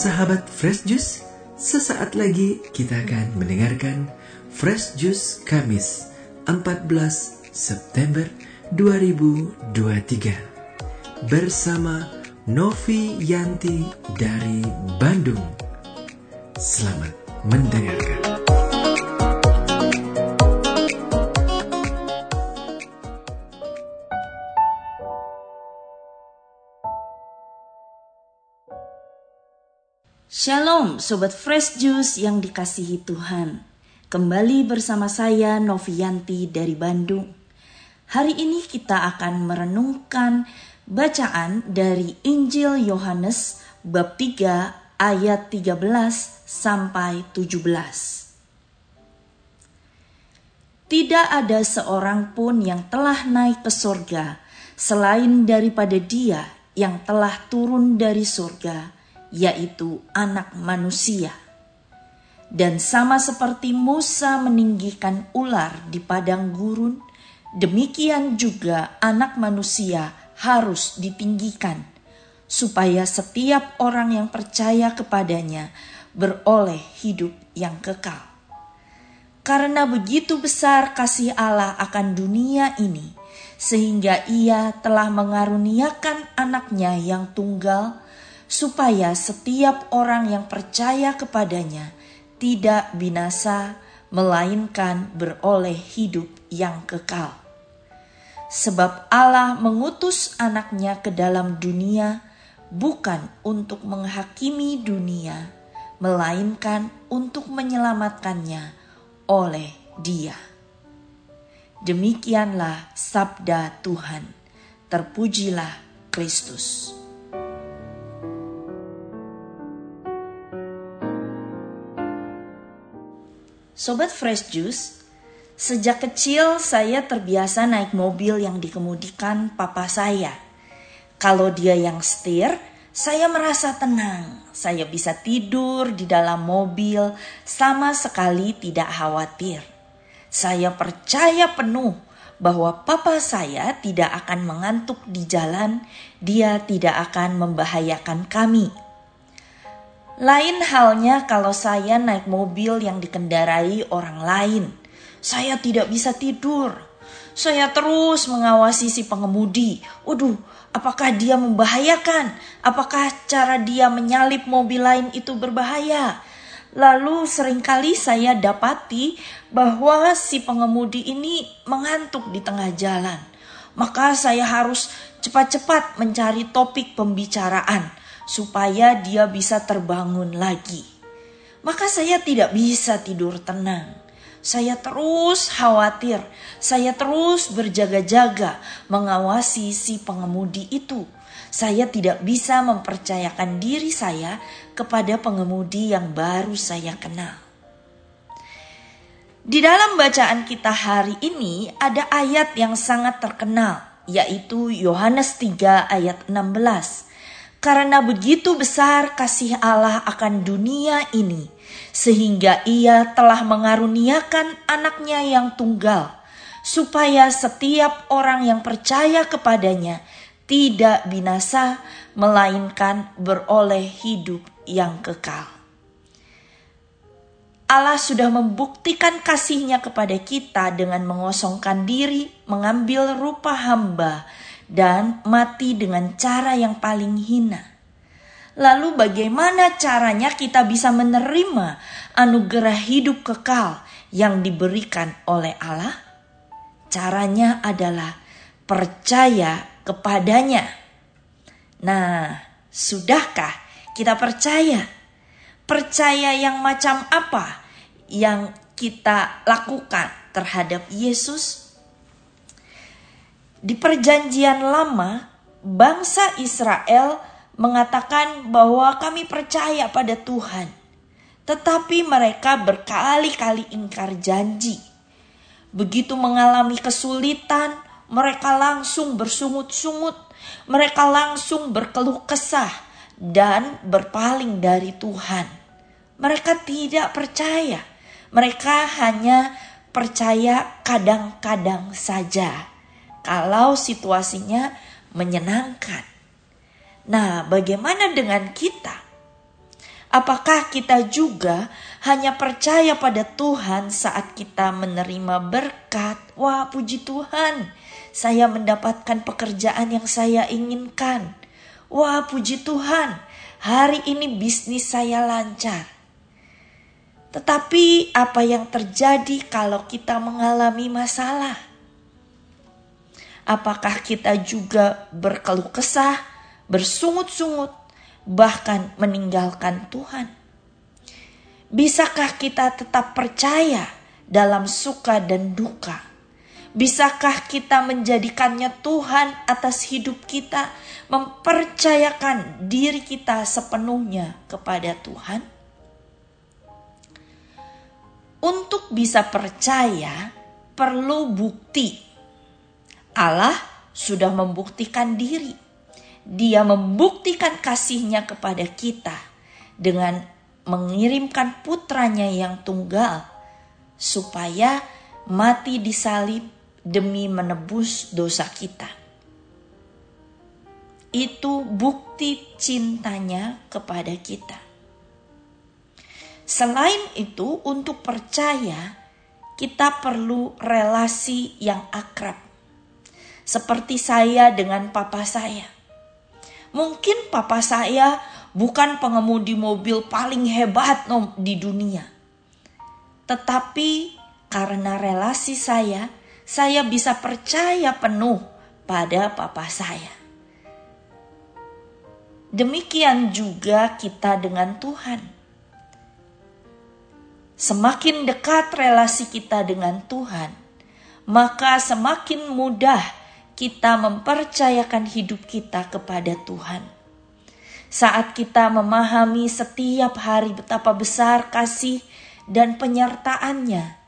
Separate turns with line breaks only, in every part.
Sahabat Fresh Juice, sesaat lagi kita akan mendengarkan Fresh Juice Kamis 14 September 2023 bersama Novi Yanti dari Bandung. Selamat mendengarkan.
Shalom Sobat Fresh Juice yang dikasihi Tuhan. Kembali bersama saya Novianti dari Bandung. Hari ini kita akan merenungkan bacaan dari Injil Yohanes bab 3 ayat 13 sampai 17 Tidak ada seorang pun yang telah naik ke surga selain daripada dia yang telah turun dari surga yaitu Anak Manusia. Dan sama seperti Musa meninggikan ular di padang gurun, demikian juga Anak Manusia harus ditinggikan, supaya setiap orang yang percaya kepadanya beroleh hidup yang kekal. Karena begitu besar kasih Allah akan dunia ini, sehingga Ia telah mengaruniakan anaknya yang tunggal supaya setiap orang yang percaya kepadanya tidak binasa, melainkan beroleh hidup yang kekal. Sebab Allah mengutus anaknya ke dalam dunia bukan untuk menghakimi dunia, melainkan untuk menyelamatkannya oleh dia. Demikianlah sabda Tuhan. Terpujilah Kristus. Sobat Fresh Juice, sejak kecil saya terbiasa naik mobil yang dikemudikan papa saya. Kalau dia yang setir, saya merasa tenang. Saya bisa tidur di dalam mobil sama sekali tidak khawatir. Saya percaya penuh bahwa papa saya tidak akan mengantuk di jalan, dia tidak akan membahayakan kami. Lain halnya kalau saya naik mobil yang dikendarai orang lain. Saya tidak bisa tidur. Saya terus mengawasi si pengemudi. Waduh, apakah dia membahayakan? Apakah cara dia menyalip mobil lain itu berbahaya? Lalu sering kali saya dapati bahwa si pengemudi ini mengantuk di tengah jalan. Maka saya harus cepat-cepat mencari topik pembicaraan supaya dia bisa terbangun lagi. Maka saya tidak bisa tidur tenang. Saya terus khawatir, saya terus berjaga-jaga mengawasi si pengemudi itu. Saya tidak bisa mempercayakan diri saya kepada pengemudi yang baru saya kenal. Di dalam bacaan kita hari ini ada ayat yang sangat terkenal, yaitu Yohanes 3 ayat 16 karena begitu besar kasih Allah akan dunia ini, sehingga Ia telah mengaruniakan anaknya yang tunggal, supaya setiap orang yang percaya kepadanya tidak binasa, melainkan beroleh hidup yang kekal. Allah sudah membuktikan kasihnya kepada kita dengan mengosongkan diri, mengambil rupa hamba, dan mati dengan cara yang paling hina. Lalu, bagaimana caranya kita bisa menerima anugerah hidup kekal yang diberikan oleh Allah? Caranya adalah percaya kepadanya. Nah, sudahkah kita percaya? Percaya yang macam apa yang kita lakukan terhadap Yesus? Di Perjanjian Lama, bangsa Israel mengatakan bahwa kami percaya pada Tuhan, tetapi mereka berkali-kali ingkar janji. Begitu mengalami kesulitan, mereka langsung bersungut-sungut, mereka langsung berkeluh kesah dan berpaling dari Tuhan. Mereka tidak percaya, mereka hanya percaya kadang-kadang saja kalau situasinya menyenangkan. Nah, bagaimana dengan kita? Apakah kita juga hanya percaya pada Tuhan saat kita menerima berkat? Wah, puji Tuhan, saya mendapatkan pekerjaan yang saya inginkan. Wah, puji Tuhan, hari ini bisnis saya lancar. Tetapi, apa yang terjadi kalau kita mengalami masalah? Apakah kita juga berkeluh kesah, bersungut-sungut, bahkan meninggalkan Tuhan? Bisakah kita tetap percaya dalam suka dan duka? Bisakah kita menjadikannya Tuhan atas hidup kita, mempercayakan diri kita sepenuhnya kepada Tuhan? Untuk bisa percaya, perlu bukti. Allah sudah membuktikan diri dia membuktikan kasihnya kepada kita dengan mengirimkan putranya yang tunggal supaya mati di salib demi menebus dosa kita. Itu bukti cintanya kepada kita. Selain itu, untuk percaya, kita perlu relasi yang akrab, seperti saya dengan papa saya Mungkin papa saya bukan pengemudi mobil paling hebat di dunia. Tetapi karena relasi saya, saya bisa percaya penuh pada papa saya. Demikian juga kita dengan Tuhan. Semakin dekat relasi kita dengan Tuhan, maka semakin mudah kita mempercayakan hidup kita kepada Tuhan. Saat kita memahami setiap hari betapa besar kasih dan penyertaannya,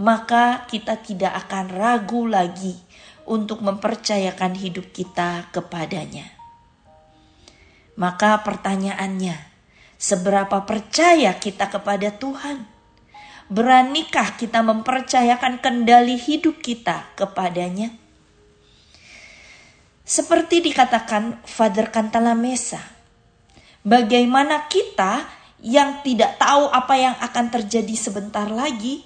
maka kita tidak akan ragu lagi untuk mempercayakan hidup kita kepadanya. Maka pertanyaannya, seberapa percaya kita kepada Tuhan? Beranikah kita mempercayakan kendali hidup kita kepadanya? Seperti dikatakan Father Cantalamessa, bagaimana kita yang tidak tahu apa yang akan terjadi sebentar lagi,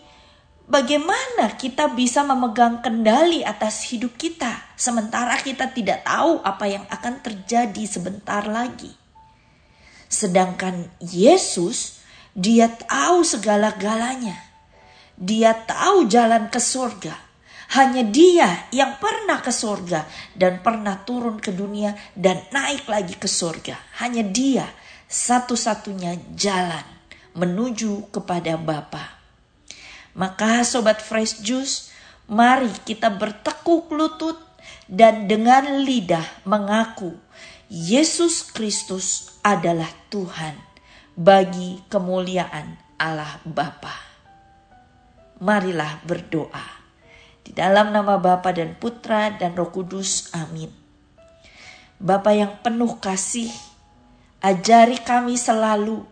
bagaimana kita bisa memegang kendali atas hidup kita sementara kita tidak tahu apa yang akan terjadi sebentar lagi. Sedangkan Yesus, dia tahu segala-galanya. Dia tahu jalan ke surga hanya dia yang pernah ke surga dan pernah turun ke dunia dan naik lagi ke surga. Hanya dia satu-satunya jalan menuju kepada Bapa. Maka sobat fresh juice, mari kita bertekuk lutut dan dengan lidah mengaku Yesus Kristus adalah Tuhan bagi kemuliaan Allah Bapa. Marilah berdoa. Di dalam nama Bapa dan Putra dan Roh Kudus. Amin. Bapa yang penuh kasih, ajari kami selalu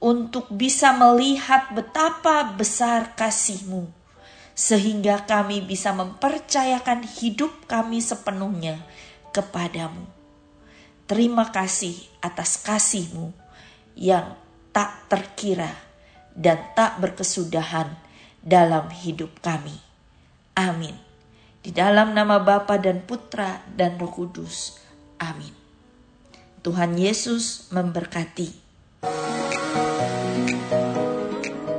untuk bisa melihat betapa besar kasih-Mu sehingga kami bisa mempercayakan hidup kami sepenuhnya kepadamu. Terima kasih atas kasih-Mu yang tak terkira dan tak berkesudahan dalam hidup kami. Amin. Di dalam nama Bapa dan Putra dan Roh Kudus. Amin. Tuhan Yesus memberkati.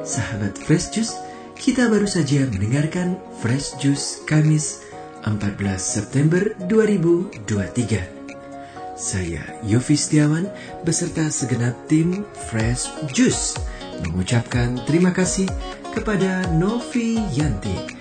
Sahabat Fresh Juice, kita baru saja mendengarkan Fresh Juice Kamis 14 September 2023. Saya Yofi Setiawan beserta segenap tim Fresh Juice mengucapkan terima kasih kepada Novi Yanti